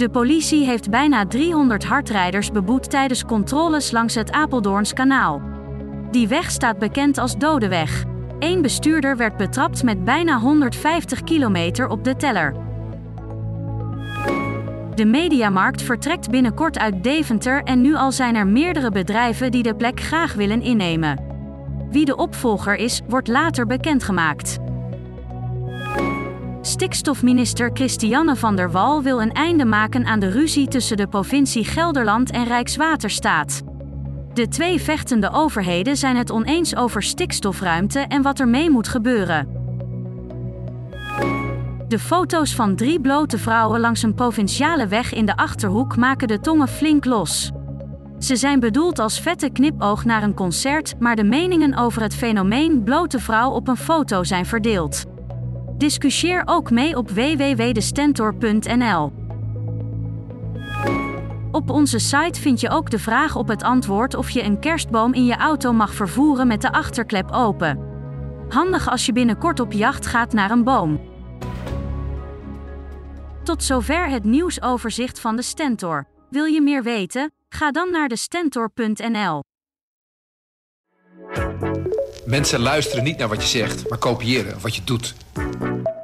De politie heeft bijna 300 hardrijders beboet tijdens controles langs het Apeldoorns kanaal. Die weg staat bekend als Dodeweg. Eén bestuurder werd betrapt met bijna 150 kilometer op de teller. De Mediamarkt vertrekt binnenkort uit Deventer en nu al zijn er meerdere bedrijven die de plek graag willen innemen. Wie de opvolger is, wordt later bekendgemaakt. Stikstofminister Christiane van der Wal wil een einde maken aan de ruzie tussen de provincie Gelderland en Rijkswaterstaat. De twee vechtende overheden zijn het oneens over stikstofruimte en wat er mee moet gebeuren. De foto's van drie blote vrouwen langs een provinciale weg in de achterhoek maken de tongen flink los. Ze zijn bedoeld als vette knipoog naar een concert, maar de meningen over het fenomeen blote vrouw op een foto zijn verdeeld. Discussieer ook mee op www.destentor.nl. Op onze site vind je ook de vraag op het antwoord of je een kerstboom in je auto mag vervoeren met de achterklep open. Handig als je binnenkort op jacht gaat naar een boom. Tot zover het nieuwsoverzicht van de Stentor. Wil je meer weten? Ga dan naar de stentor.nl. Mensen luisteren niet naar wat je zegt, maar kopiëren wat je doet.